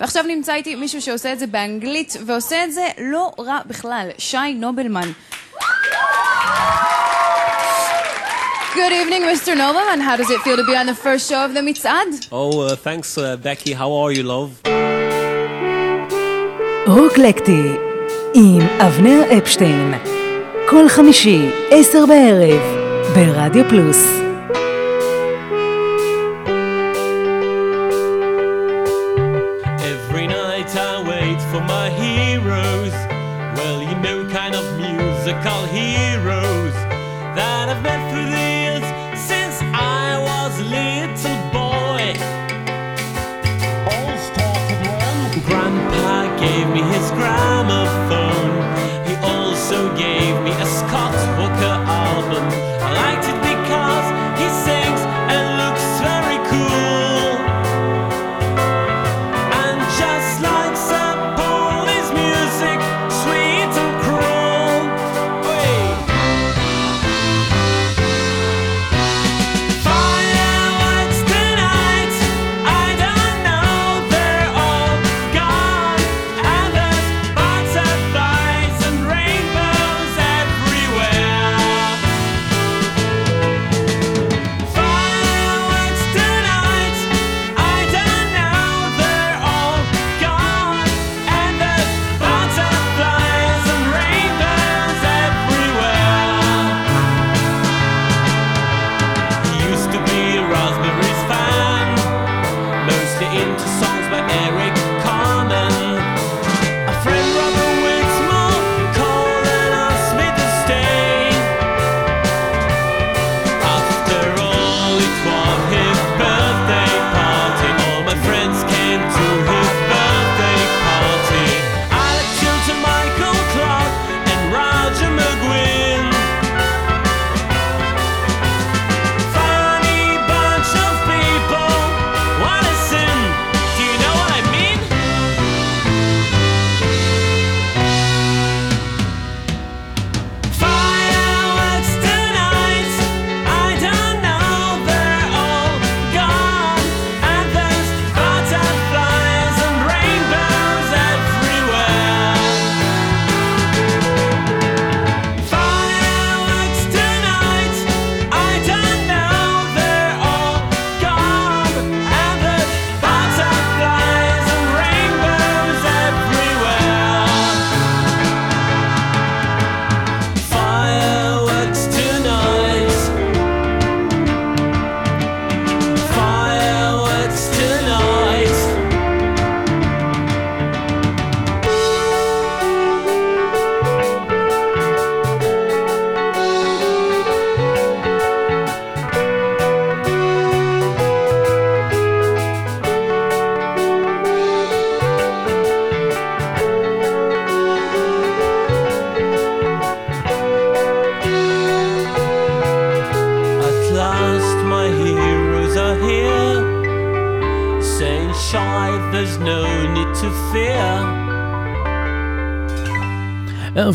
ועכשיו נמצא איתי מישהו שעושה את זה באנגלית, ועושה את זה לא רע בכלל, שי נובלמן. Good evening, Mr. Nobleman. How does it feel to be on the first show of the Mitzad? Oh, uh, thanks, uh, Becky. How are you, love? רוקלקטי עם אבנר אפשטיין כל חמישי, עשר בערב, ברדיו פלוס.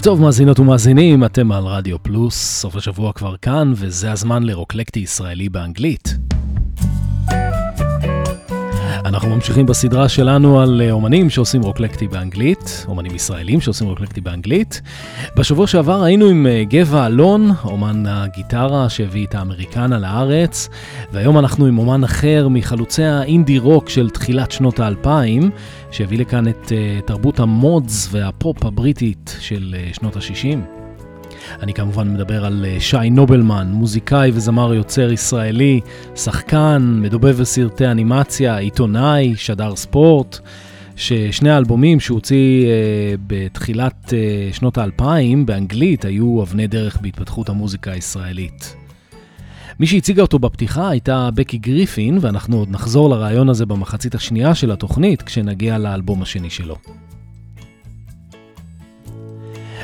ערב טוב מאזינות ומאזינים, אתם על רדיו פלוס, סוף השבוע כבר כאן, וזה הזמן לרוקלקטי ישראלי באנגלית. ממשיכים בסדרה שלנו על אה, אומנים שעושים רוקלקטי באנגלית, אומנים ישראלים שעושים רוקלקטי באנגלית. בשבוע שעבר היינו עם אה, גבע אלון, אומן הגיטרה שהביא את האמריקנה לארץ, והיום אנחנו עם אומן אחר מחלוצי האינדי רוק של תחילת שנות האלפיים, שהביא לכאן את אה, תרבות המודס והפופ הבריטית של שנות ה-60. אני כמובן מדבר על אה, שי נובלמן, מוזיקאי וזמר יוצר ישראלי, שחקן, מדובב בסרטי אנימציה, עיתונאי, שדר ספורט, ששני האלבומים שהוא הוציא אה, בתחילת אה, שנות האלפיים באנגלית היו אבני דרך בהתפתחות המוזיקה הישראלית. מי שהציגה אותו בפתיחה הייתה בקי גריפין, ואנחנו עוד נחזור לרעיון הזה במחצית השנייה של התוכנית, כשנגיע לאלבום השני שלו.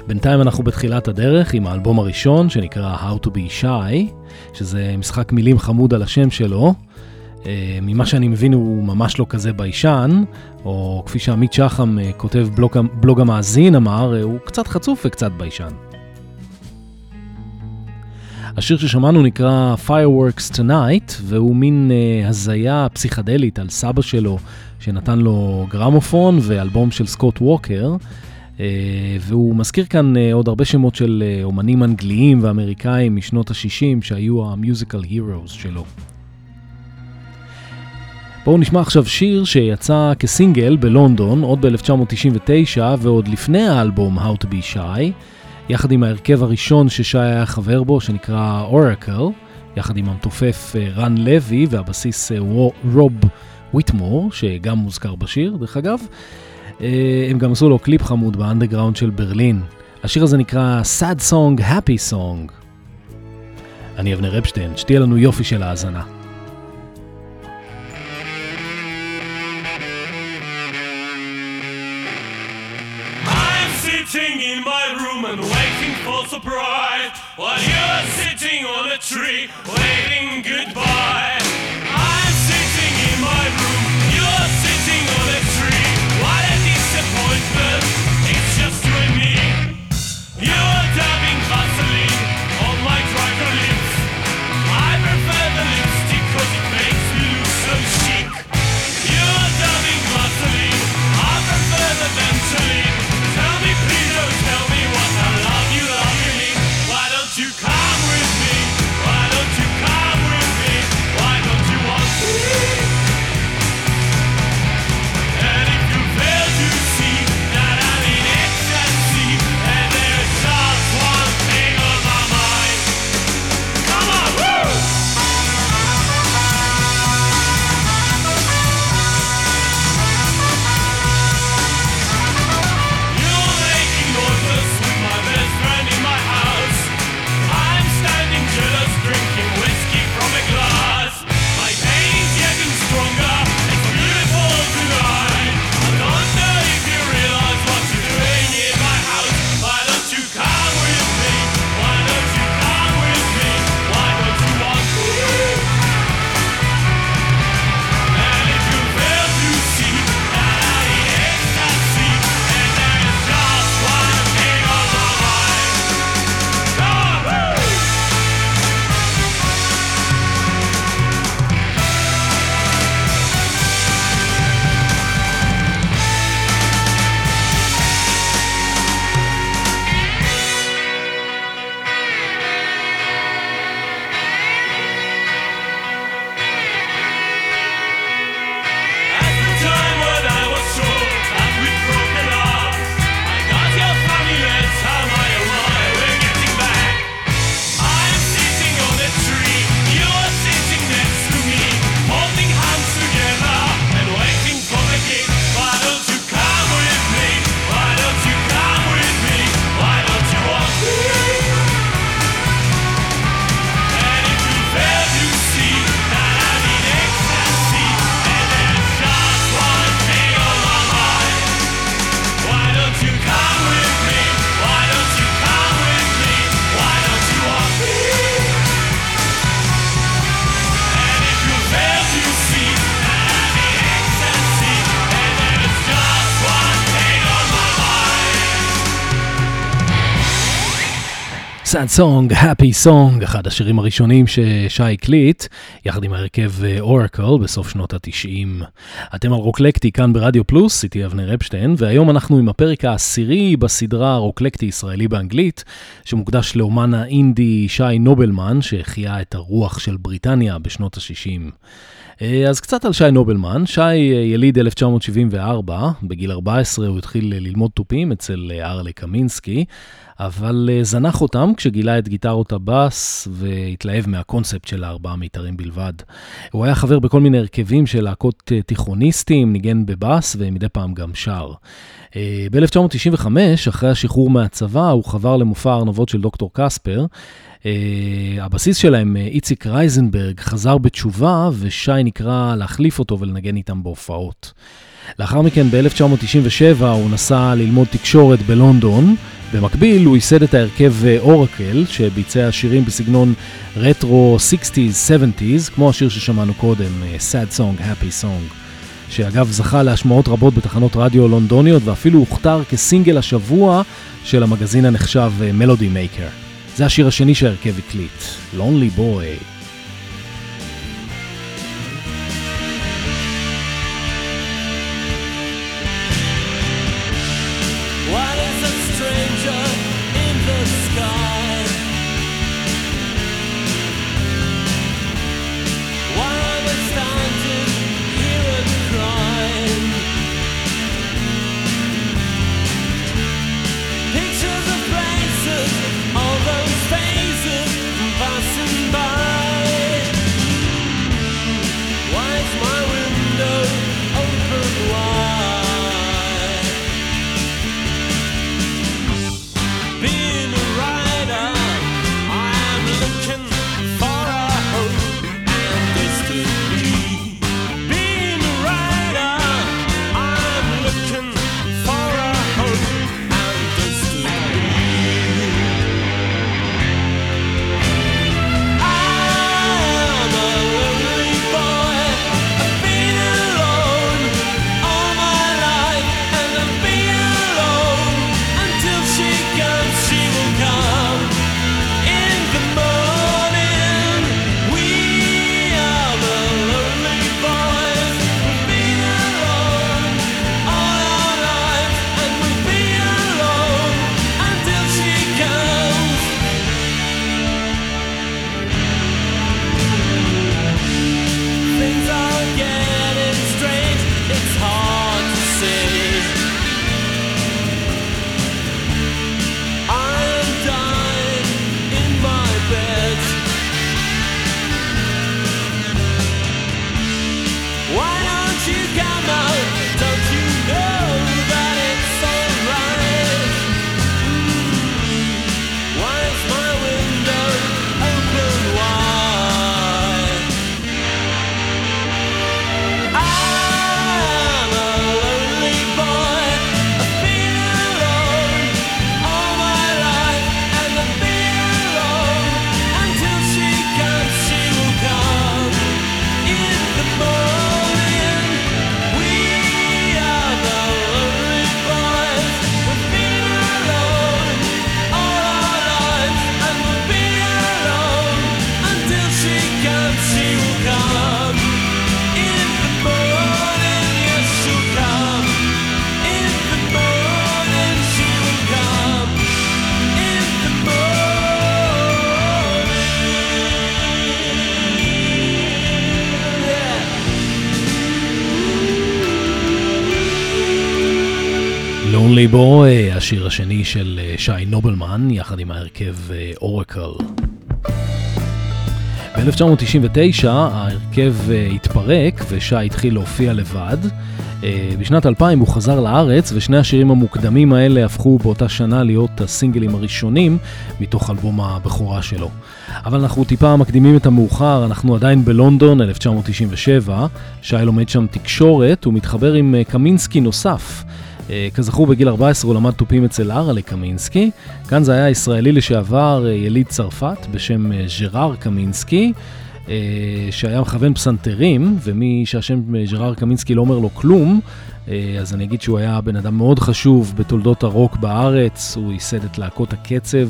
בינתיים אנחנו בתחילת הדרך עם האלבום הראשון שנקרא How to be shy, שזה משחק מילים חמוד על השם שלו. אה, ממה שאני מבין הוא ממש לא כזה ביישן, או כפי שעמית שחם אה, כותב בלוג, בלוג המאזין אמר, אה, הוא קצת חצוף וקצת ביישן. השיר ששמענו נקרא Fireworks Tonight, והוא מין uh, הזיה פסיכדלית על סבא שלו, שנתן לו גרמופון ואלבום של סקוט ווקר. Uh, והוא מזכיר כאן uh, עוד הרבה שמות של uh, אומנים אנגליים ואמריקאים משנות ה-60 שהיו המיוזיקל הירוס שלו. בואו נשמע עכשיו שיר שיצא כסינגל בלונדון עוד ב-1999 ועוד לפני האלבום How to be Shy, יחד עם ההרכב הראשון ששי היה חבר בו שנקרא Oracle, יחד עם המתופף אה, רן לוי והבסיס אה, רוב ויטמור, שגם מוזכר בשיר דרך אגב. אה, הם גם עשו לו קליפ חמוד באנדרגראונד של ברלין. השיר הזה נקרא Sad Song Happy Song. אני אבנר אפשטיין, שתהיה לנו יופי של האזנה. sitting in my room and surprise while you're sitting on a tree waving goodbye. Sad Song, Happy Song, אחד השירים הראשונים ששי הקליט, יחד עם ההרכב אורקל בסוף שנות התשעים. אתם על רוקלקטי כאן ברדיו פלוס, איתי אבנר אפשטיין, והיום אנחנו עם הפרק העשירי בסדרה רוקלקטי ישראלי באנגלית, שמוקדש לאומן האינדי שי נובלמן, שהחיה את הרוח של בריטניה בשנות ה-60. אז קצת על שי נובלמן, שי אה, יליד 1974, בגיל 14 הוא התחיל אה, ללמוד תופים אצל אה, ארלה קמינסקי, אבל אה, זנח אותם כשגילה את גיטרות הבאס והתלהב מהקונספט של הארבעה מיתרים בלבד. הוא היה חבר בכל מיני הרכבים של להקות אה, תיכוניסטים, ניגן בבאס ומדי פעם גם שר. אה, ב-1995, אחרי השחרור מהצבא, הוא חבר למופע הארנבות של דוקטור קספר. Uh, הבסיס שלהם, אה, איציק רייזנברג, חזר בתשובה, ושי נקרא להחליף אותו ולנגן איתם בהופעות. לאחר מכן, ב-1997, הוא נסע ללמוד תקשורת בלונדון. במקביל, הוא ייסד את ההרכב אורקל, שביצע שירים בסגנון רטרו 60's, 70's, כמו השיר ששמענו קודם, אה, Sad Song, Happy Song. שאגב זכה להשמעות רבות בתחנות רדיו לונדוניות ואפילו הוכתר כסינגל השבוע של המגזין הנחשב מלודי מייקר. זה השיר השני שההרכב הקליט, Lonely Boy. Lonely Boy, השיר השני של אה, שי נובלמן, יחד עם ההרכב אורקל. ב-1999 ההרכב אה, התפרק ושי התחיל להופיע לבד. אה, בשנת 2000 הוא חזר לארץ ושני השירים המוקדמים האלה הפכו באותה שנה להיות הסינגלים הראשונים מתוך אלבום הבכורה שלו. אבל אנחנו טיפה מקדימים את המאוחר, אנחנו עדיין בלונדון, 1997, שי לומד שם תקשורת, הוא מתחבר עם אה, קמינסקי נוסף. אה, כזכור, בגיל 14 הוא למד תופים אצל ארלה קמינסקי. כאן זה היה ישראלי לשעבר, אה, יליד צרפת, בשם ז'רר קמינסקי, אה, שהיה מכוון פסנתרים, ומי שהשם ז'רר קמינסקי לא אומר לו כלום, אז אני אגיד שהוא היה בן אדם מאוד חשוב בתולדות הרוק בארץ, הוא ייסד את להקות הקצב,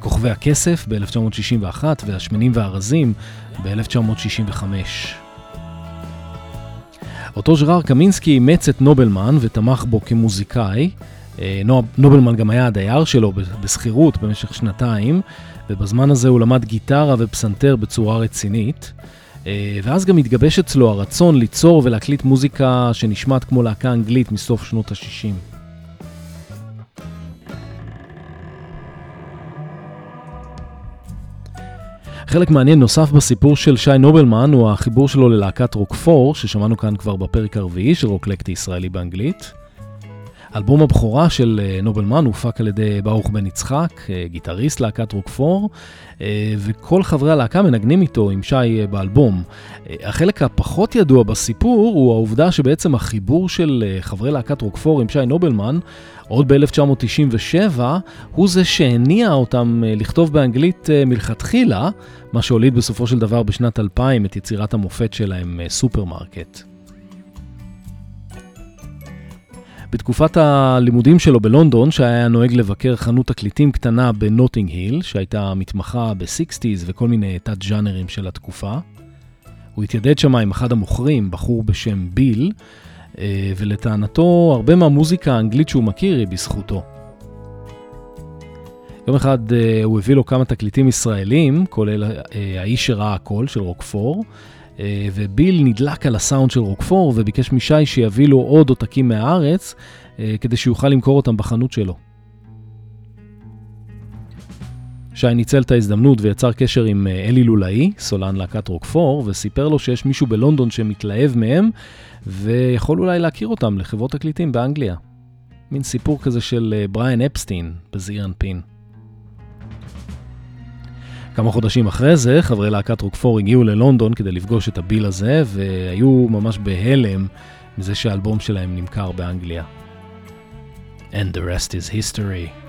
כוכבי הכסף ב-1961 והשמנים והרזים ב-1965. אותו ז'רר קמינסקי אימץ את נובלמן ותמך בו כמוזיקאי. אה, נו- נובלמן גם היה הדייר שלו בשכירות במשך שנתיים, ובזמן הזה הוא למד גיטרה ופסנתר בצורה רצינית. אה, ואז גם התגבש אצלו הרצון ליצור ולהקליט מוזיקה שנשמעת כמו להקה אנגלית מסוף שנות ה-60. חלק מעניין נוסף בסיפור של שי נובלמן הוא החיבור שלו ללהקת רוקפור, ששמענו כאן כבר בפרק הרביעי של רוקלקטי ישראלי באנגלית. אלבום הבכורה של אה, נובלמן הופק על ידי ברוך בן יצחק, אה, גיטריסט להקת רוקפור, אה, וכל חברי הלהקה מנגנים איתו עם שי באלבום. החלק הפחות ידוע בסיפור הוא העובדה שבעצם החיבור של חברי להקת רוקפור עם שי נובלמן, עוד ב-1997, הוא זה שהניע אותם אה, לכתוב באנגלית אה, מלכתחילה, מה שהוליד בסופו של דבר בשנת 2000 את יצירת המופת שלהם, אה, סופרמרקט. בתקופת הלימודים שלו בלונדון, שי היה נוהג לבקר חנות תקליטים קטנה בנוטינג היל, שהייתה מתמחה ב-60's וכל מיני תת-ג'אנרים של התקופה. הוא התיידד שם עם אחד המוכרים, בחור בשם ביל, ולטענתו, הרבה מהמוזיקה האנגלית שהוא מכיר היא בזכותו. יום אחד אה, הוא הביא לו כמה תקליטים ישראלים, כולל אה, האיש שראה הכל של רוקפור, וביל נדלק על הסאונד של רוקפור וביקש משי שיביא לו עוד עותקים מהארץ, כדי שיוכל למכור אותם בחנות שלו. שי ניצל את ההזדמנות ויצר קשר עם אלי לולאי, סולן להקת רוקפור, וסיפר לו שיש מישהו בלונדון שמתלהב מהם, ויכול אולי להכיר אותם לחברות תקליטים באנגליה. מין סיפור כזה של בריאן אפסטין בזעיר אנפין. כמה חודשים אחרי זה, חברי להקת רוקפור הגיעו ללונדון כדי לפגוש את הביל הזה, והיו ממש בהלם מזה שהאלבום שלהם נמכר באנגליה. And the rest is history.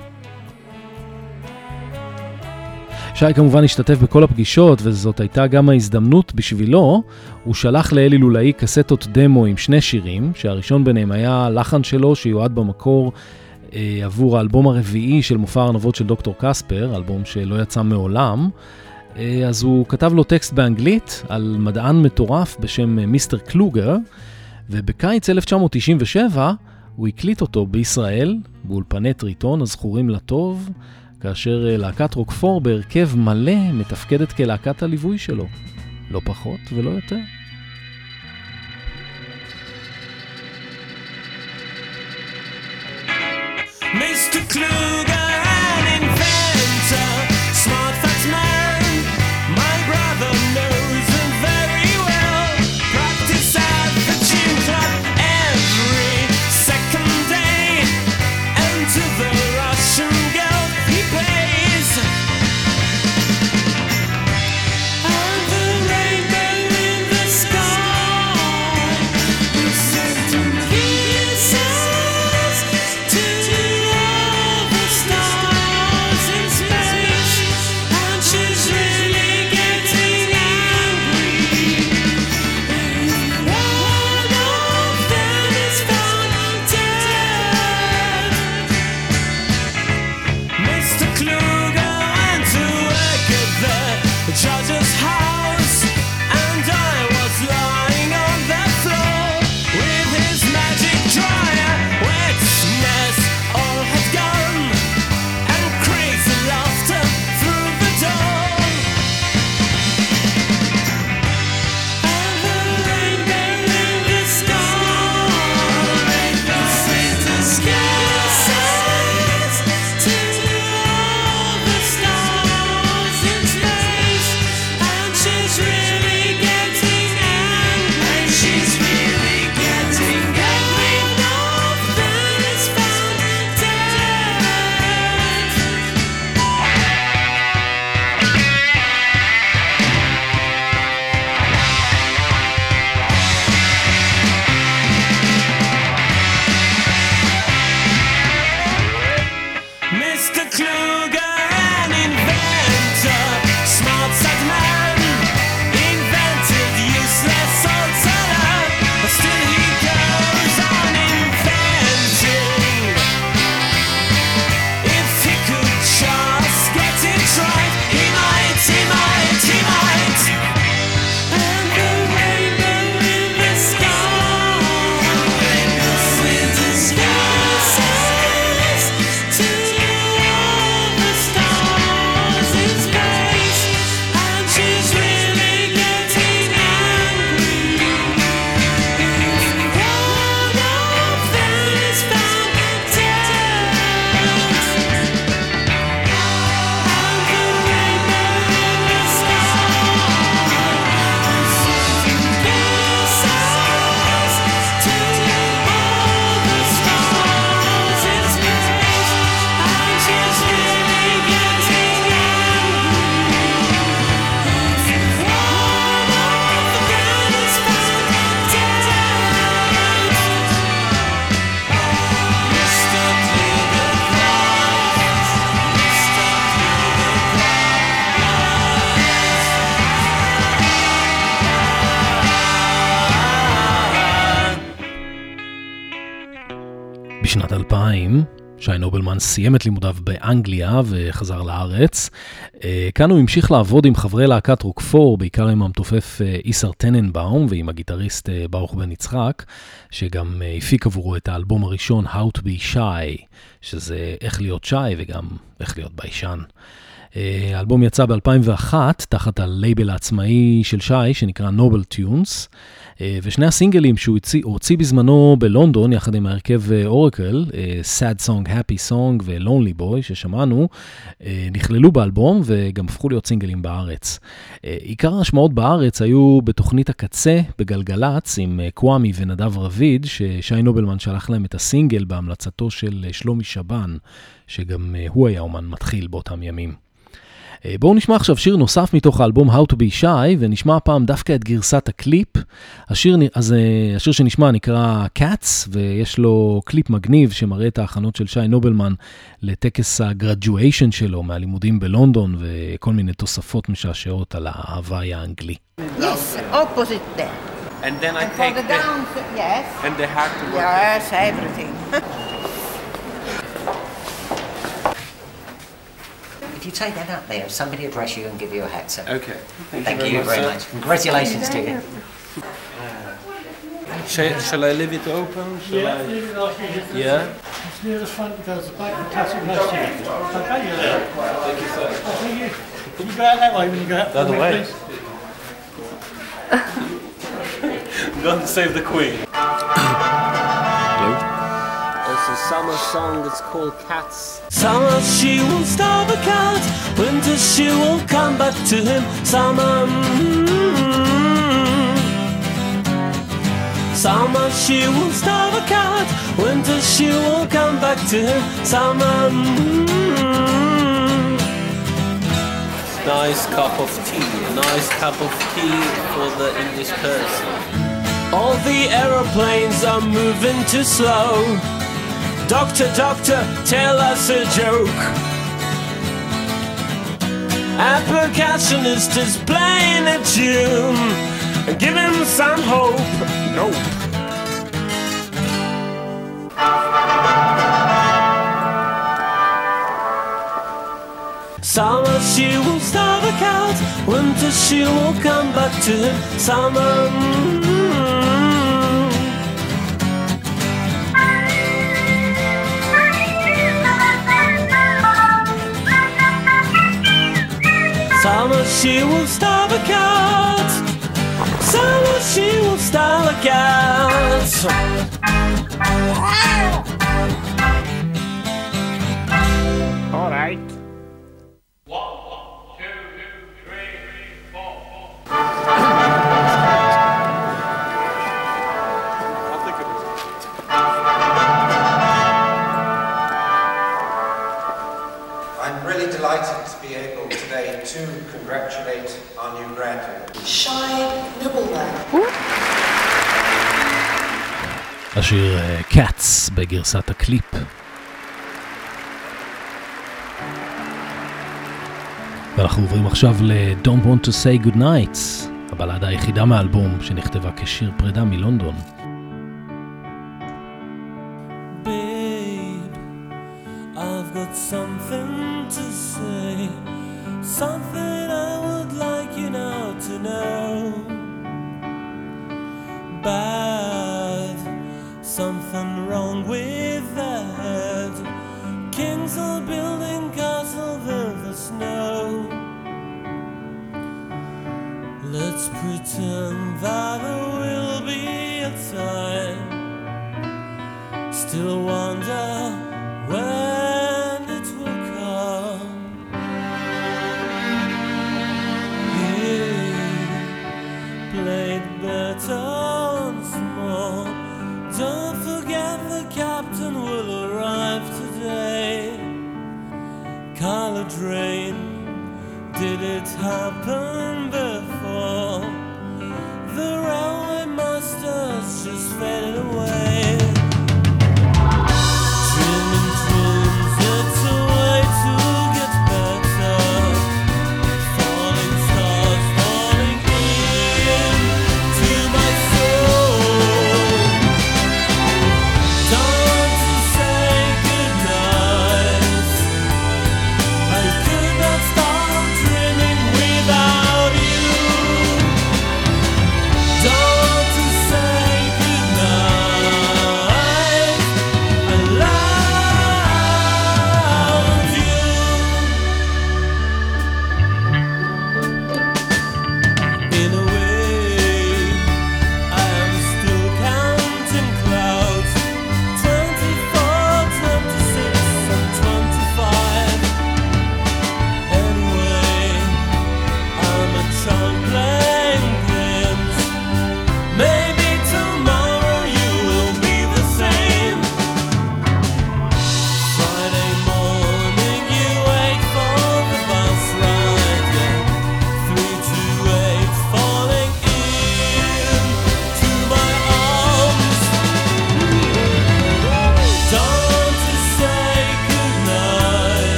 שי כמובן השתתף בכל הפגישות, וזאת הייתה גם ההזדמנות בשבילו. הוא שלח לאלי לולאי קסטות דמו עם שני שירים, שהראשון ביניהם היה לחן שלו שיועד במקור אה, עבור האלבום הרביעי של מופע הארנבות של דוקטור קספר, אלבום שלא יצא מעולם. אה, אז הוא כתב לו טקסט באנגלית על מדען מטורף בשם אה, מיסטר קלוגר, ובקיץ 1997 הוא הקליט אותו בישראל, באולפני טריטון הזכורים לטוב. כאשר אה, להקת רוקפור בהרכב מלא מתפקדת כלהקת הליווי שלו, לא פחות ולא יותר. Mr. Kluger בשנת 2000. שי נובלמן סיים את לימודיו באנגליה וחזר לארץ. אה, כאן הוא המשיך לעבוד עם חברי להקת רוקפור, בעיקר עם המתופף אה, איסר טננבאום ועם הגיטריסט אה, ברוך בן יצחק, שגם הפיק עבורו את האלבום הראשון, How to be Shy, שזה איך להיות שי וגם איך להיות ביישן. האלבום יצא ב-2001 תחת הלייבל העצמאי של שי, שנקרא Noble Tunes. אה, ושני הסינגלים שהוא הוציא, הוציא בזמנו בלונדון, יחד עם ההרכב אורקל, אה, אה, Sad Song, Happy Song ו-Lonely Boy, ששמענו, נכללו באלבום וגם הפכו להיות סינגלים בארץ. עיקר ההשמעות בארץ היו בתוכנית הקצה בגלגלצ עם קוואמי ונדב רביד, ששי נובלמן שלח להם את הסינגל בהמלצתו של שלומי שבן, שגם הוא היה אומן מתחיל באותם ימים. אה, בואו נשמע עכשיו שיר נוסף מתוך האלבום How to be Shy, ונשמע הפעם דווקא את גרסת הקליפ. השיר, אז, אה, השיר שנשמע נקרא Cats, ויש לו קליפ מגניב שמראה את ההכנות של שי נובלמן לטקס הגרדואשן שלו מהלימודים בלונדון, וכל מיני תוספות משעשעות על ההוואי האנגלי. Yes, opposite there. And then I And take the the, down, yes. and the hat to work. Yes, everything. If you take that up there, somebody address you and give you a hat, sir. Okay. Thank, Thank you very much. Congratulations to you. Shall, shall I leave it open? Shall I? Yeah. It's near the front because the back of the classic last year. Okay, yeah. Thank you, sir. Oh, thank you. Can you go out that way when you go out? The other way. please? I'm going to save the queen. It's a summer song, it's called Cats. Summer she will starve a cat, winter she will come back to him. Summer, mm, summer she will starve a cat, winter she will come back to him. Summer, mm, nice cup of tea, nice cup of tea for the English person. All the aeroplanes are moving too slow. Doctor, doctor, tell us a joke. Our percussionist is playing a tune. Give him some hope. Nope. Summer she will starve a cat, winter she will come back to him. Summer. Mm. Summer she will starve a cat. Summer she will starve a cat. All right. השיר אה, Cats בגרסת הקליפ. ואנחנו עוברים עכשיו ל-Don't Want to Say Good Nights, הבלדה היחידה מהאלבום שנכתבה כשיר פרידה מלונדון.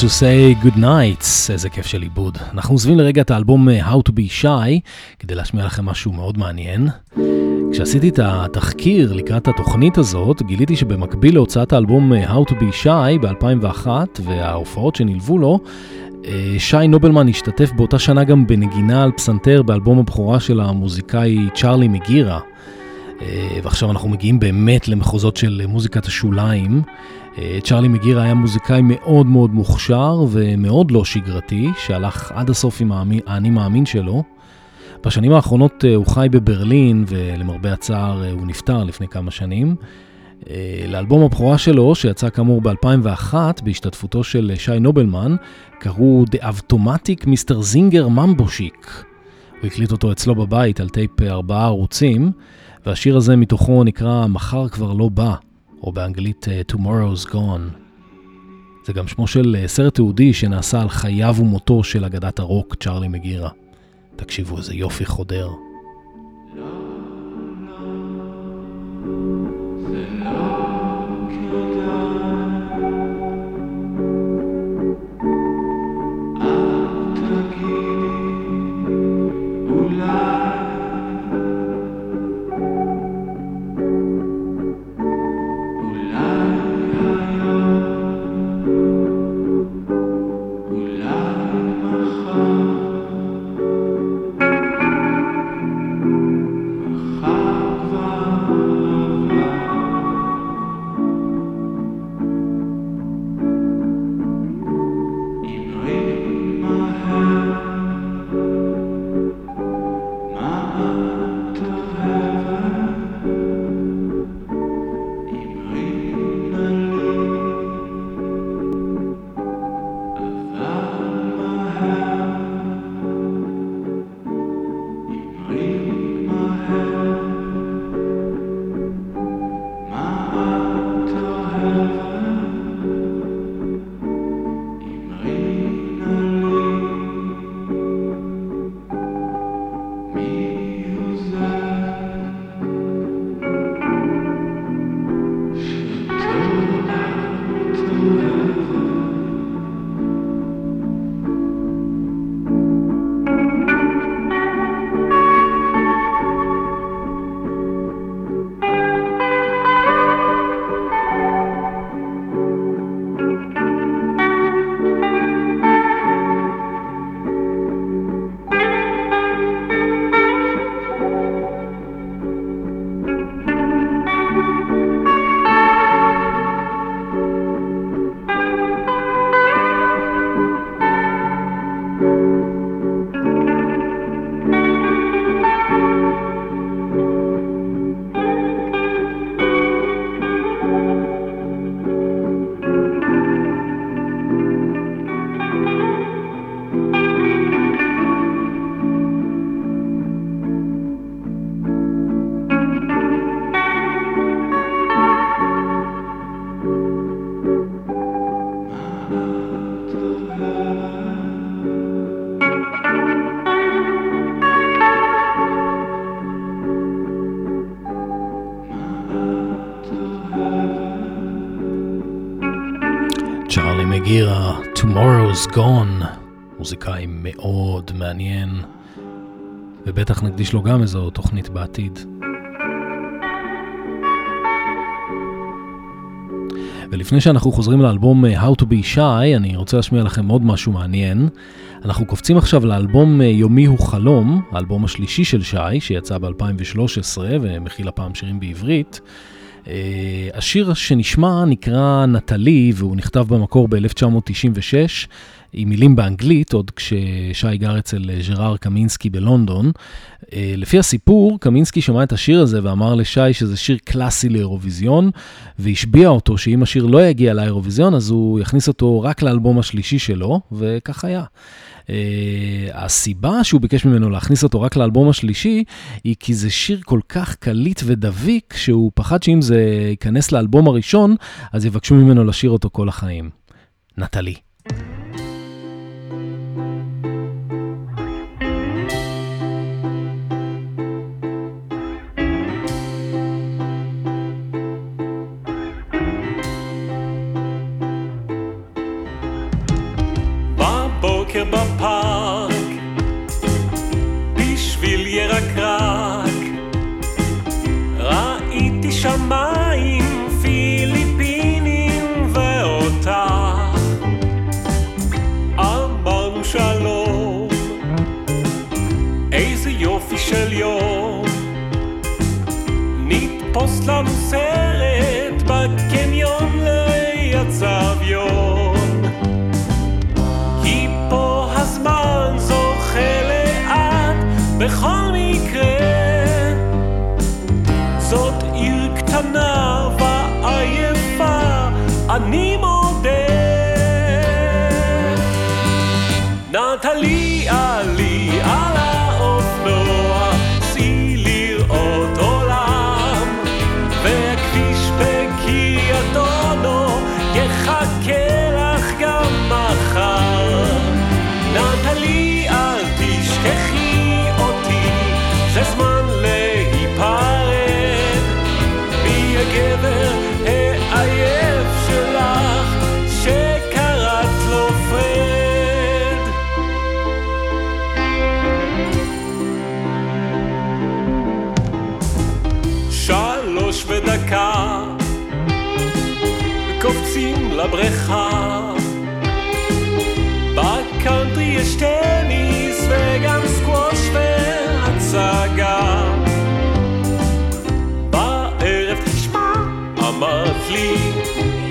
To say good nights, איזה כיף של עיבוד. אנחנו עוזבים לרגע את האלבום אה, How to be shy, כדי להשמיע לכם משהו מאוד מעניין. כשעשיתי את התחקיר לקראת התוכנית הזאת, גיליתי שבמקביל להוצאת האלבום אה, How to be shy ב-2001 וההופעות שנלוו לו, אה, שי נובלמן השתתף באותה שנה גם בנגינה על פסנתר באלבום הבכורה של המוזיקאי צ'ארלי מגירה. ועכשיו אנחנו מגיעים באמת למחוזות של מוזיקת השוליים. אה, צ'ארלי מגירה היה מוזיקאי מאוד מאוד מוכשר ומאוד לא שגרתי, שהלך עד הסוף עם האני מאמין שלו. בשנים האחרונות אה, הוא חי בברלין, ולמרבה הצער אה, הוא נפטר לפני כמה שנים. לאלבום הבכורה שלו, שיצא כאמור ב-2001, בהשתתפותו של שי נובלמן, קראו Da Abtomatic Meisterzinger Mambo Chic. הוא הקליט אותו אצלו בבית על טייפ ארבעה ערוצים, והשיר הזה מתוכו נקרא "מחר כבר לא בא". או באנגלית uh, Tomorrow's Gone. זה גם שמו של uh, סרט תיעודי שנעשה על חייו ומותו של אגדת הרוק צ'ארלי מגירה. תקשיבו, איזה יופי חודר. Gone, מוזיקאי מאוד מעניין, ובטח נקדיש לו גם איזו תוכנית בעתיד. ולפני שאנחנו חוזרים לאלבום אה, How to be shy, אני רוצה להשמיע לכם עוד משהו מעניין. אנחנו קופצים עכשיו לאלבום אה, יומי הוא חלום, האלבום השלישי של שי, שיצא ב-2013 ומכיל הפעם שירים בעברית. Uh, השיר שנשמע נקרא נטלי והוא נכתב במקור ב-1996 עם מילים באנגלית, עוד כששי גר אצל ז'רר קמינסקי בלונדון. אה, לפי הסיפור, קמינסקי שמע את השיר הזה ואמר לשי שזה שיר קלאסי לאירוויזיון, והשביע אותו שאם השיר לא יגיע לאירוויזיון, אז הוא יכניס אותו רק לאלבום השלישי שלו, וכך היה. Uh, הסיבה שהוא ביקש ממנו להכניס אותו רק לאלבום השלישי, היא כי זה שיר כל כך קליט ודביק, שהוא פחד שאם זה ייכנס לאלבום הראשון, אז יבקשו ממנו לשיר אותו כל החיים. נטלי. המוסרת בגן. לבריכה בקאנטרי יש טניס וגם סקווש והצגה. בערב תשמע, אמרת לי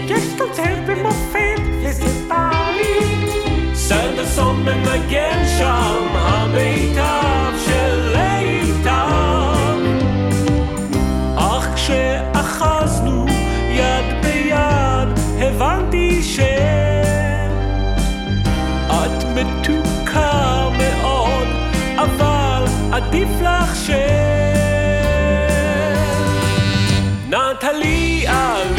יש קונצרט במופת וזה בא לי. סנדרסון מנגן שם המיטב של מתוקה מאוד אבל עדיף לך ש... נטלי עלי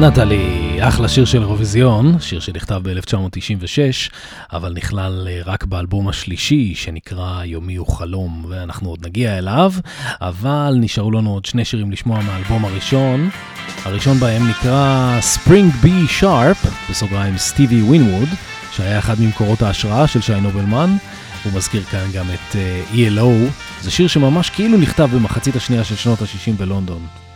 נטלי, אחלה שיר של אירוויזיון, שיר שנכתב ב-1996, אבל נכלל אה, רק באלבום השלישי שנקרא יומי הוא חלום, ואנחנו עוד נגיע אליו, אבל נשארו לנו עוד שני שירים לשמוע מהאלבום הראשון. הראשון בהם נקרא Spring B Sharp, בסוגריים סטיבי ווינווד, שהיה אחד ממקורות ההשראה של שי נובלמן. הוא מזכיר כאן גם את uh, ELO, זה שיר שממש כאילו נכתב במחצית השנייה של שנות ה-60 בלונדון.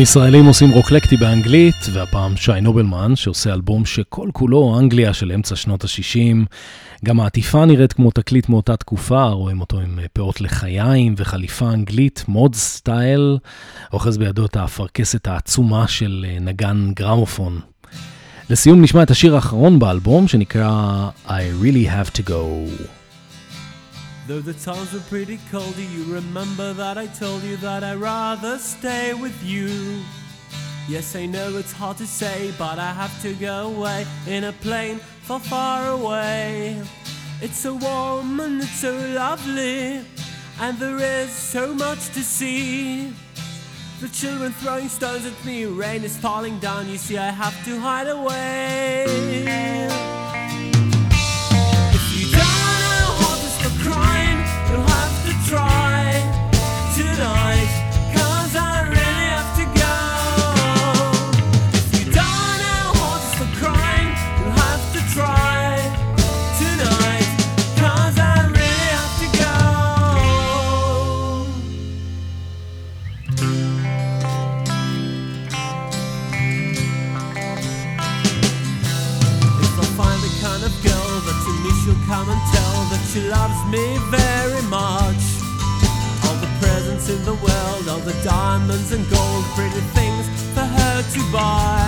ישראלים עושים רוקלקטי באנגלית, והפעם שי נובלמן, שעושה אלבום שכל כולו אנגליה של אמצע שנות ה-60. גם העטיפה נראית כמו תקליט מאותה תקופה, רואים אותו עם פאות לחיים וחליפה אנגלית, מוד סטייל, אוחז בידו את האפרכסת העצומה של נגן גרמופון. לסיום נשמע את השיר האחרון באלבום, שנקרא I really have to go. Though the times were pretty cold, do you remember that I told you that I'd rather stay with you? Yes, I know it's hard to say, but I have to go away in a plane far, far away. It's so warm and it's so lovely, and there is so much to see. The children throwing stones at me, rain is falling down, you see, I have to hide away. Come and tell that she loves me very much. All the presents in the world, all the diamonds and gold, pretty things for her to buy.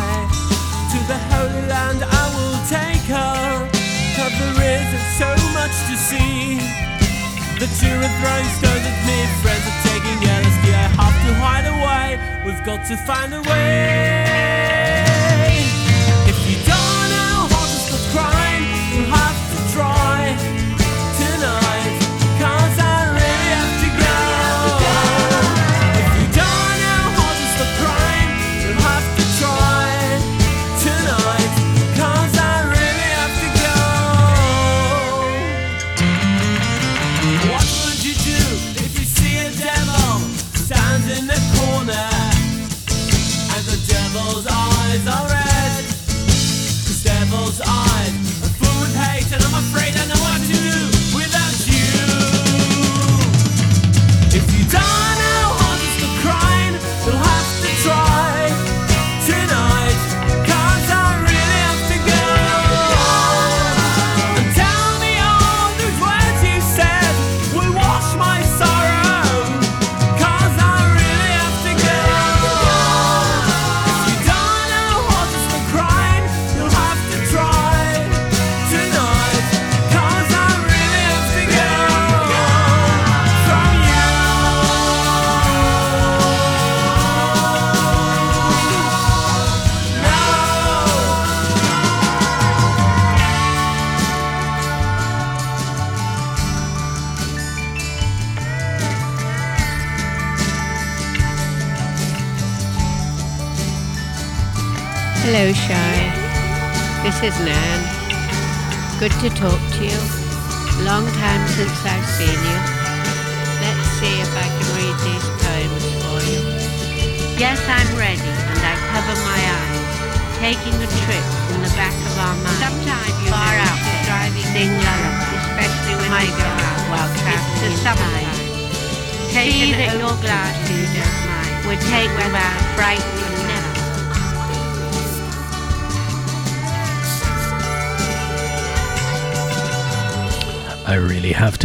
To the Holy Land I will take her, cause there is so much to see. The children throwing stones at me, friends are taking LSD, I have to hide away, we've got to find a way.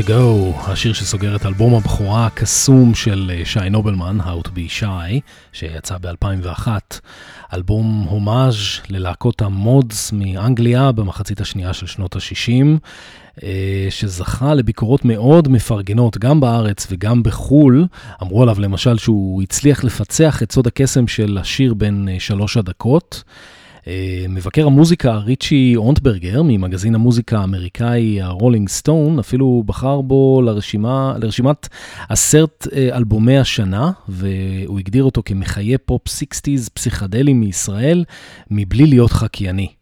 Go, השיר שסוגר את אלבום הבכורה הקסום של אה, שי נובלמן, How to be shy, שיצא ב-2001. אלבום הומאז' ללהקות המודס מאנגליה במחצית השנייה של שנות ה-60, אה, שזכה לביקורות מאוד מפרגנות גם בארץ וגם בחו"ל. אמרו עליו למשל שהוא הצליח לפצח את סוד הקסם של השיר בין אה, שלוש הדקות. אה, מבקר המוזיקה ריצ'י אונטברגר ממגזין המוזיקה האמריקאי הרולינג סטון אפילו בחר בו לרשימה, לרשימת עשרת אה, אלבומי השנה והוא הגדיר אותו כמחיה פופ 60's פסיכדלי מישראל מבלי להיות חקייני.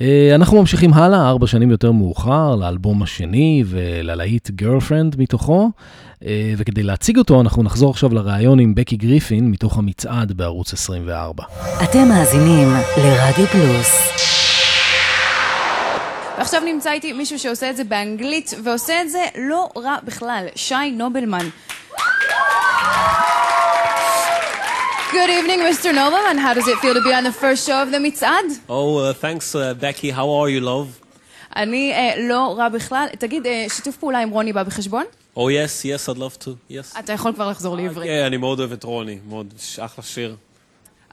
אה, אנחנו ממשיכים הלאה, ארבע שנים יותר מאוחר, לאלבום השני וללהיט Girlfriend מתוכו, אה, וכדי להציג אותו אנחנו נחזור עכשיו לראיון עם בקי גריפין מתוך המצעד בערוץ 24. אתם מאזינים לרדיו פלוס. ועכשיו נמצא איתי מישהו שעושה את זה באנגלית, ועושה את זה לא רע בכלל, שי נובלמן. Good evening, Mr. Nobleman. How does it feel to be on the first show of the מצעד? Oh, uh, thanks, uh, Becky. How are you, love? אני אה, לא רע בכלל. תגיד, אה, שיתוף פעולה עם רוני בא בחשבון? Oh, yes, yes, I'd love to. Yes. אתה יכול כבר לחזור לעברית. כן, אני מאוד אוהב את רוני. מאוד, אחלה שיר.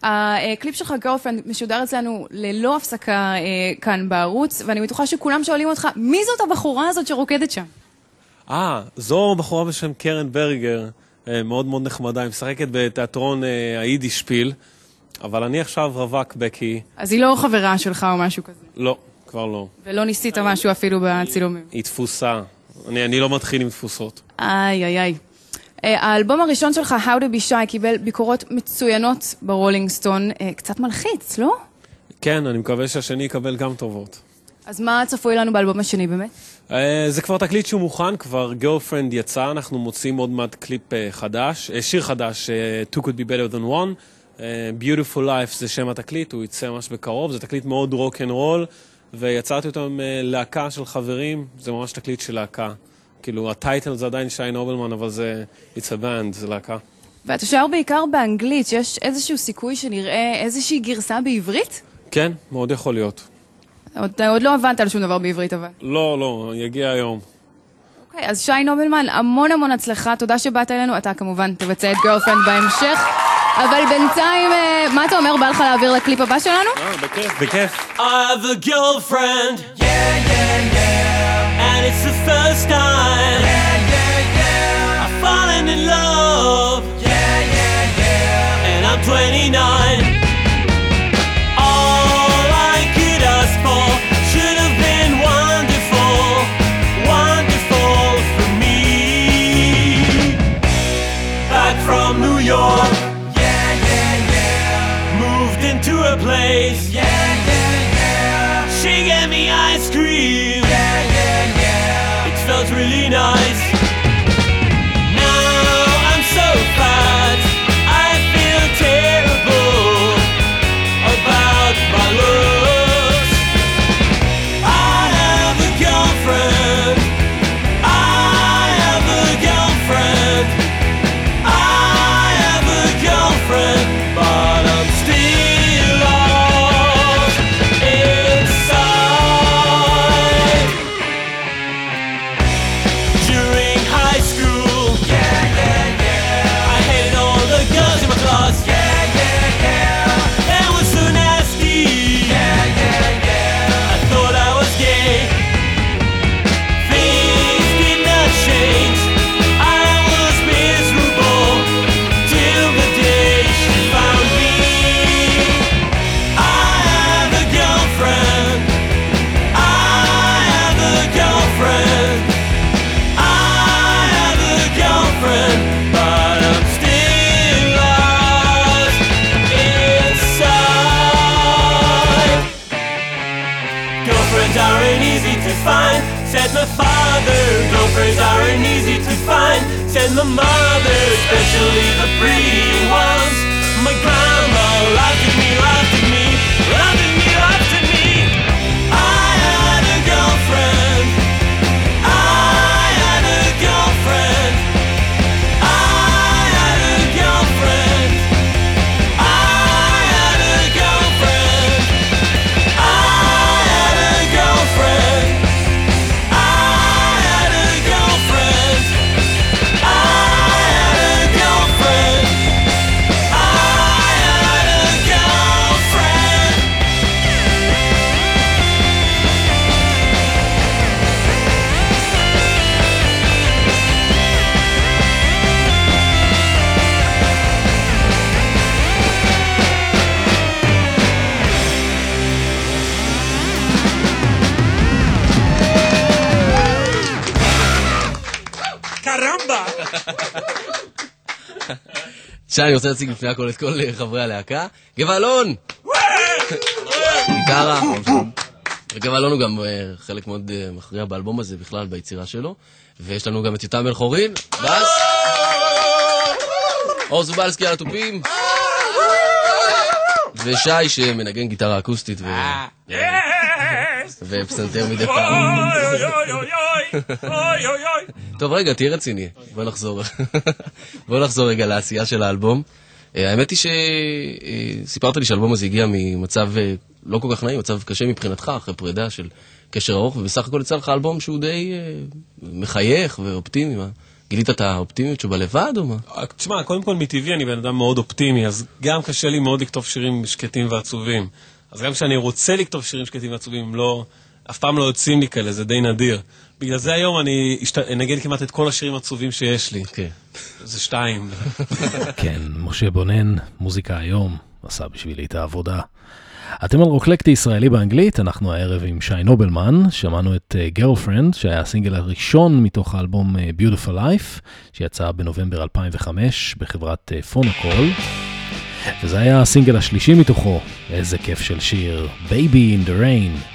הקליפ שלך, Girlfriend, משודר אצלנו ללא הפסקה אה, כאן בערוץ, ואני בטוחה שכולם שואלים אותך, מי זאת הבחורה הזאת שרוקדת שם? אה, זו בחורה בשם קרן ברגר, אה, מאוד מאוד נחמדה, היא משחקת בתיאטרון אה, היידיש שפיל, אבל אני עכשיו רווק, בקי. אז היא לא חברה שלך או משהו כזה. לא, כבר לא. ולא ניסית משהו אפילו בצילומים. היא תפוסה. אני, אני לא מתחיל עם תפוסות. איי, איי, איי. אה, האלבום הראשון שלך, How to be Shy, קיבל ביקורות מצוינות ברולינג סטון. אה, קצת מלחיץ, לא? כן, אני מקווה שהשני יקבל גם טובות. אז מה צפוי לנו באלבום השני באמת? אה, זה כבר תקליט שהוא מוכן, כבר Girlfriend יצא, אנחנו מוציאים עוד מעט קליפ אה, חדש, אה, שיר חדש, אה, Two could be better than one. אה, Beautiful Life זה שם התקליט, הוא יצא ממש בקרוב, זה תקליט מאוד רוק אנד רול, ויצרתי אותו עם אה, להקה של חברים, זה ממש תקליט של להקה. כאילו, ה title זה עדיין שי נובלמן, אבל זה, it's a band, זה להקה. ואתה שר בעיקר באנגלית, שיש איזשהו סיכוי שנראה איזושהי גרסה בעברית? כן, מאוד יכול להיות. אתה עוד לא הבנת על שום דבר בעברית אבל. לא, לא, יגיע היום. אוקיי, אז שי נובלמן, המון המון הצלחה, תודה שבאת אלינו. אתה כמובן תבצע את Girlfriend בהמשך. אבל בינתיים, אה, מה אתה אומר? בא לך להעביר לקליפ הבא שלנו? אה, בכיף, בכיף. I have a girlfriend. Yeah, yeah, yeah. And it's the first time. Yeah, yeah, yeah. I've fallen in love. Yeah, yeah, yeah. And I'm 29. days. שי, אני רוצה להציג לפני הכל את כל אה, חברי הלהקה. גבע אלון! גיטרה, וגב אלון הוא גם אה, חלק מאוד אה, מכריע באלבום הזה בכלל, ביצירה שלו. ויש לנו גם את יותם בן חורין, בס. אור זובלסקי על התופים. ושי שמנגן גיטרה אקוסטית ו... ופסנתר מדי פעם. טוב, רגע, תהיה רציני. בוא נחזור. בוא נחזור רגע לעשייה של האלבום. אה, האמת היא שסיפרת לי שהאלבום הזה הגיע ממצב אה, לא כל כך נעים, מצב קשה מבחינתך, אחרי פרידה של קשר ארוך, ובסך הכל יצא לך אלבום שהוא די אה, מחייך ואופטימי. מה? גילית את האופטימיות שבא לבד או מה? תשמע, קודם כל מטבעי אני בן אדם מאוד אופטימי, אז גם קשה לי מאוד לכתוב שירים שקטים ועצובים. אז גם כשאני רוצה לכתוב שירים שקטים ועצובים, לא, אף פעם לא יוצאים לי כאלה, זה די נדיר. בגלל זה היום אני. אנגן כמעט את כל השירים העצובים שיש לי. כן. זה שתיים. כן, משה בונן, מוזיקה היום, עשה בשבילי את העבודה. אתם על רוקלקטי ישראלי באנגלית, אנחנו הערב עם שי נובלמן, שמענו את Girlfriend, uh, שהיה הסינגל הראשון מתוך האלבום uh, Beautiful Life, שיצא בנובמבר 2005 בחברת פונוקול. Uh, וזה היה הסינגל השלישי מתוכו, איזה כיף של שיר, Baby in the Rain.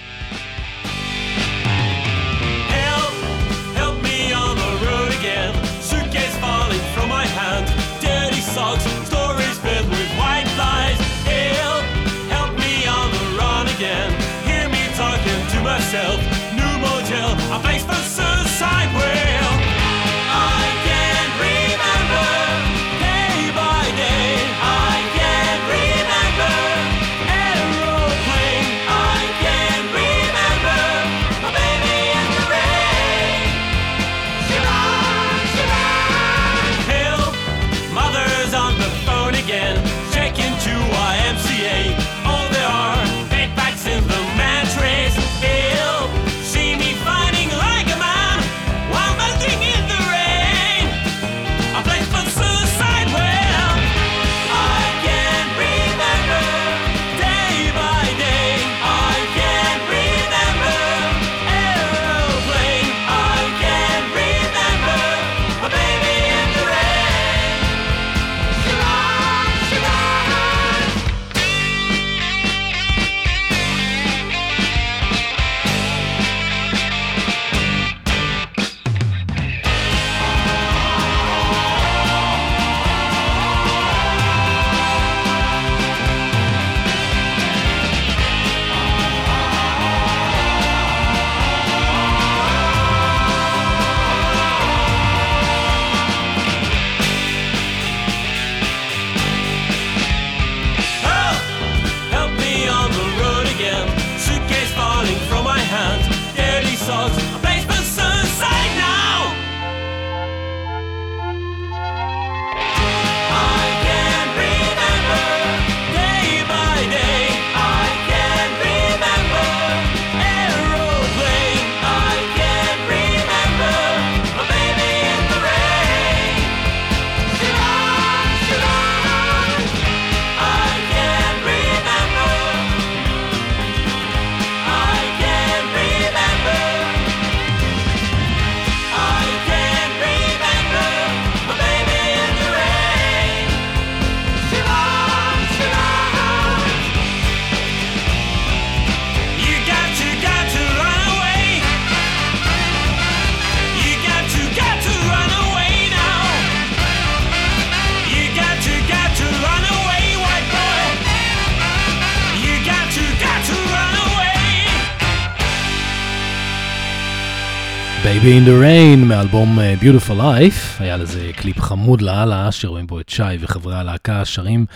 Baby in the Rain מאלבום uh, Beautiful Life, היה לזה קליפ חמוד לאללה, שרואים בו את שי וחברי הלהקה שרים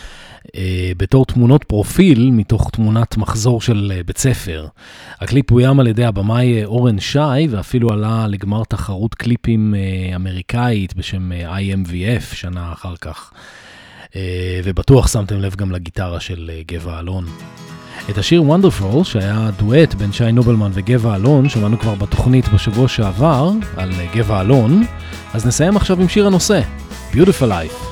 uh, בתור תמונות פרופיל מתוך תמונת מחזור של uh, בית ספר. הקליפ בוים על ידי הבמאי אורן שי, ואפילו עלה לגמר תחרות קליפים uh, אמריקאית בשם uh, IMVF שנה אחר כך. Uh, ובטוח שמתם לב גם לגיטרה של uh, גבע אלון. את השיר Wonderful, שהיה דואט בין שי נובלמן וגבע אלון, שמענו כבר בתוכנית בשבוע שעבר על גבע אלון, אז נסיים עכשיו עם שיר הנושא, Beautiful Life.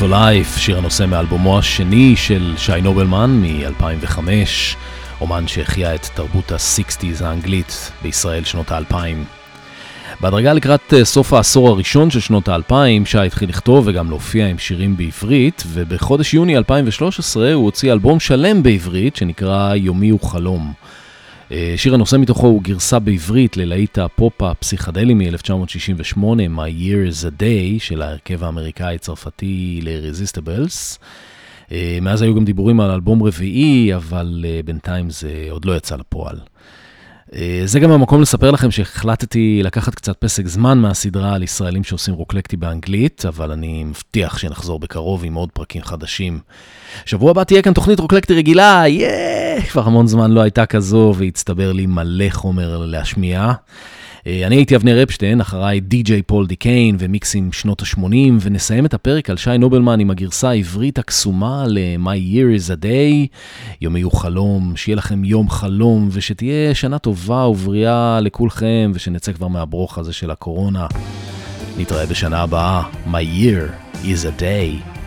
Beautiful Life, שיר הנושא מאלבומו השני של שי נובלמן מ-2005, אומן שהחיה את תרבות ה-60's האנגלית בישראל שנות האלפיים. בהדרגה לקראת אה, סוף העשור הראשון של שנות האלפיים, שי התחיל לכתוב וגם להופיע עם שירים בעברית, ובחודש יוני 2013 הוא הוציא אלבום שלם בעברית שנקרא יומי הוא חלום. אה, שיר הנושא מתוכו הוא גרסה בעברית ללהיט הפופ הפסיכדלי מ-1968, My Year is a Day, של ההרכב האמריקאי-צרפתי ל-Resistables. אה, מאז היו גם דיבורים על אלבום רביעי, אבל אה, בינתיים זה עוד לא יצא לפועל. זה גם המקום לספר לכם שהחלטתי לקחת קצת פסק זמן מהסדרה על ישראלים שעושים רוקלקטי באנגלית, אבל אני מבטיח שנחזור בקרוב עם עוד פרקים חדשים. שבוע הבא תהיה כאן תוכנית רוקלקטי רגילה, יאה! כבר המון זמן לא הייתה כזו, והצטבר לי מלא חומר להשמיע. אה, אני הייתי אבנר אפשטיין, אחריי די.ג'יי פול דיקיין ומיקסים שנות ה-80, ונסיים את הפרק על שי נובלמן עם הגרסה העברית הקסומה ל-My Year is a Day, יומי הוא חלום, שיהיה לכם יום חלום, ושתהיה שנה טובה ובריאה לכולכם, ושנצא כבר מהברוך הזה של הקורונה. נתראה בשנה הבאה, My Year is a Day.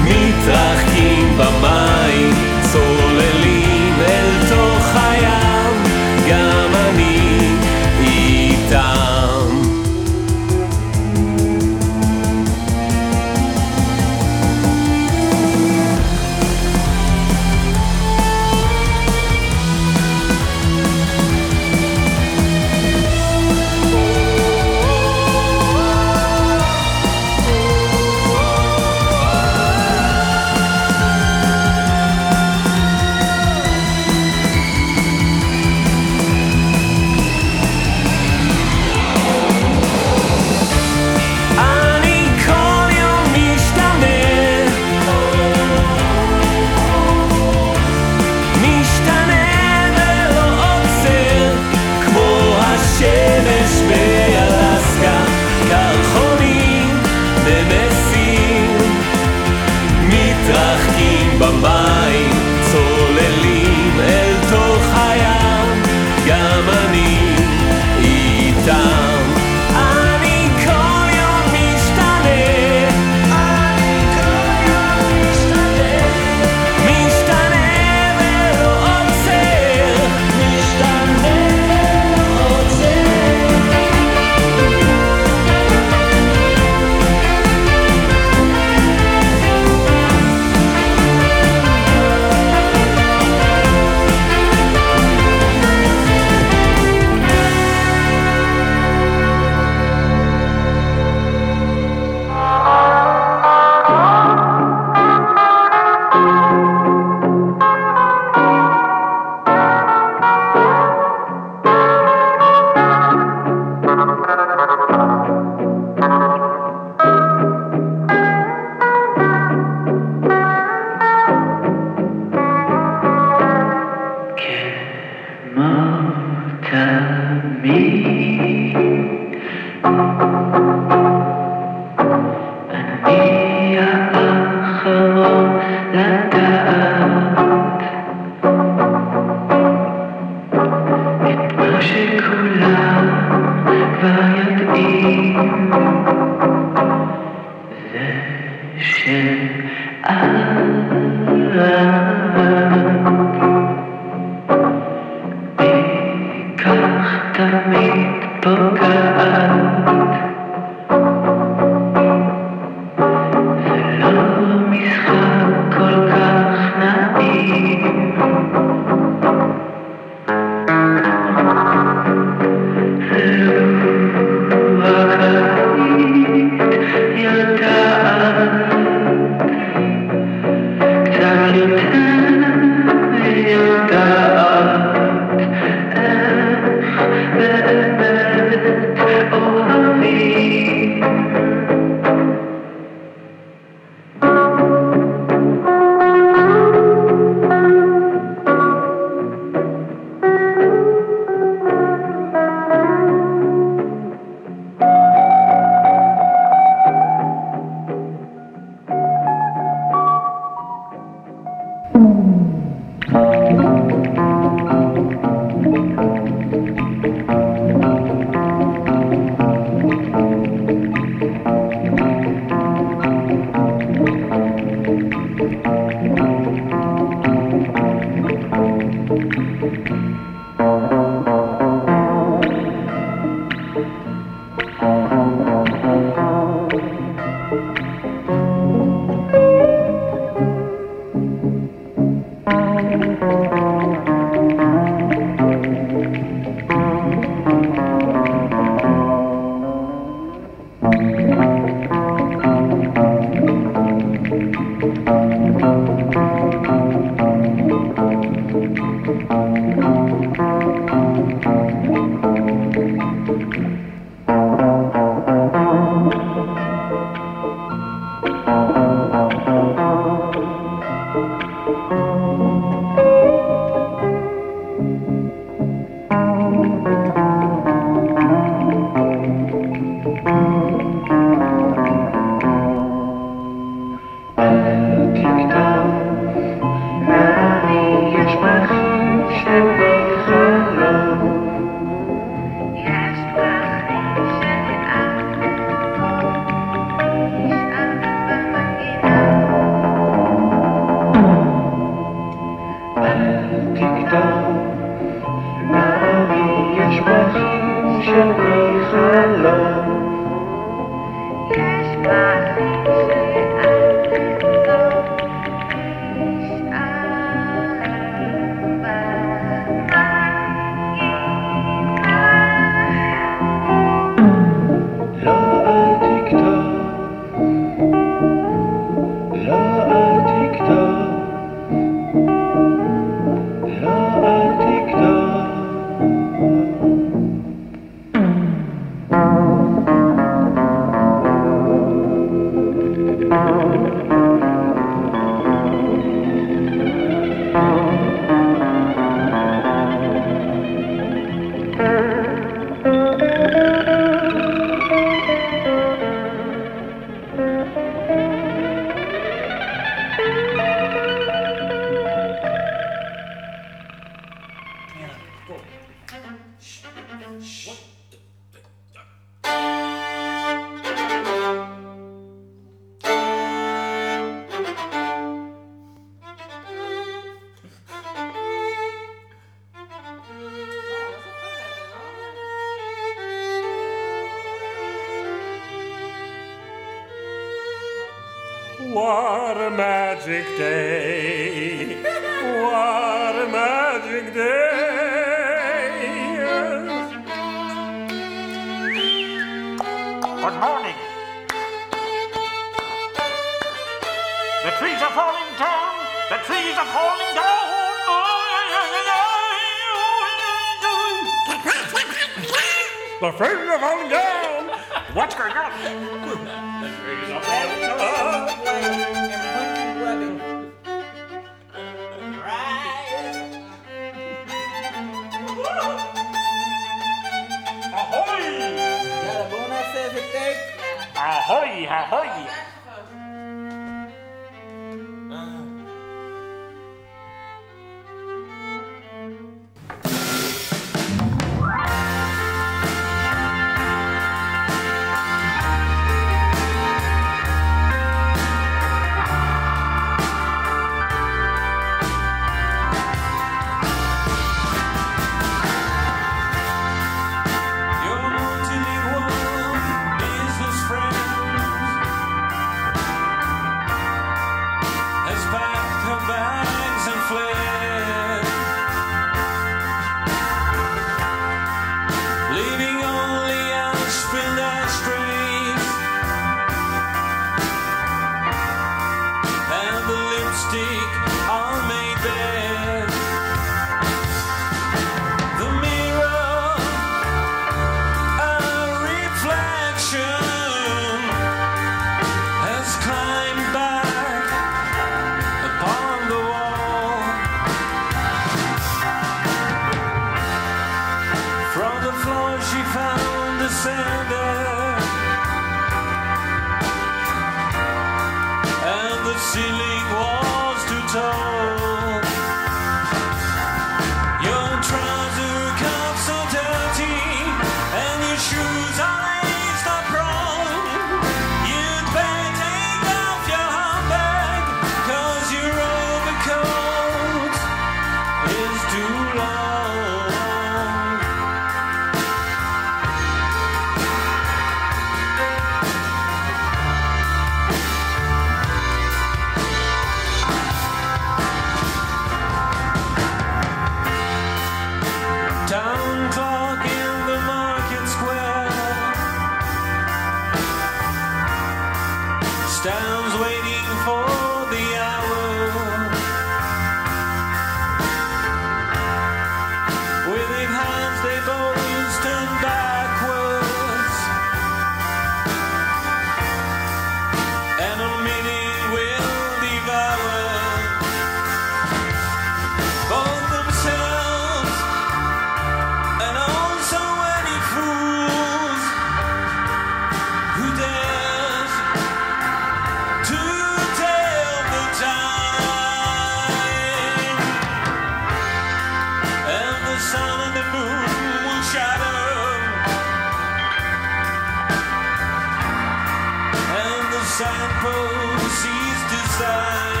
signposts he's sign.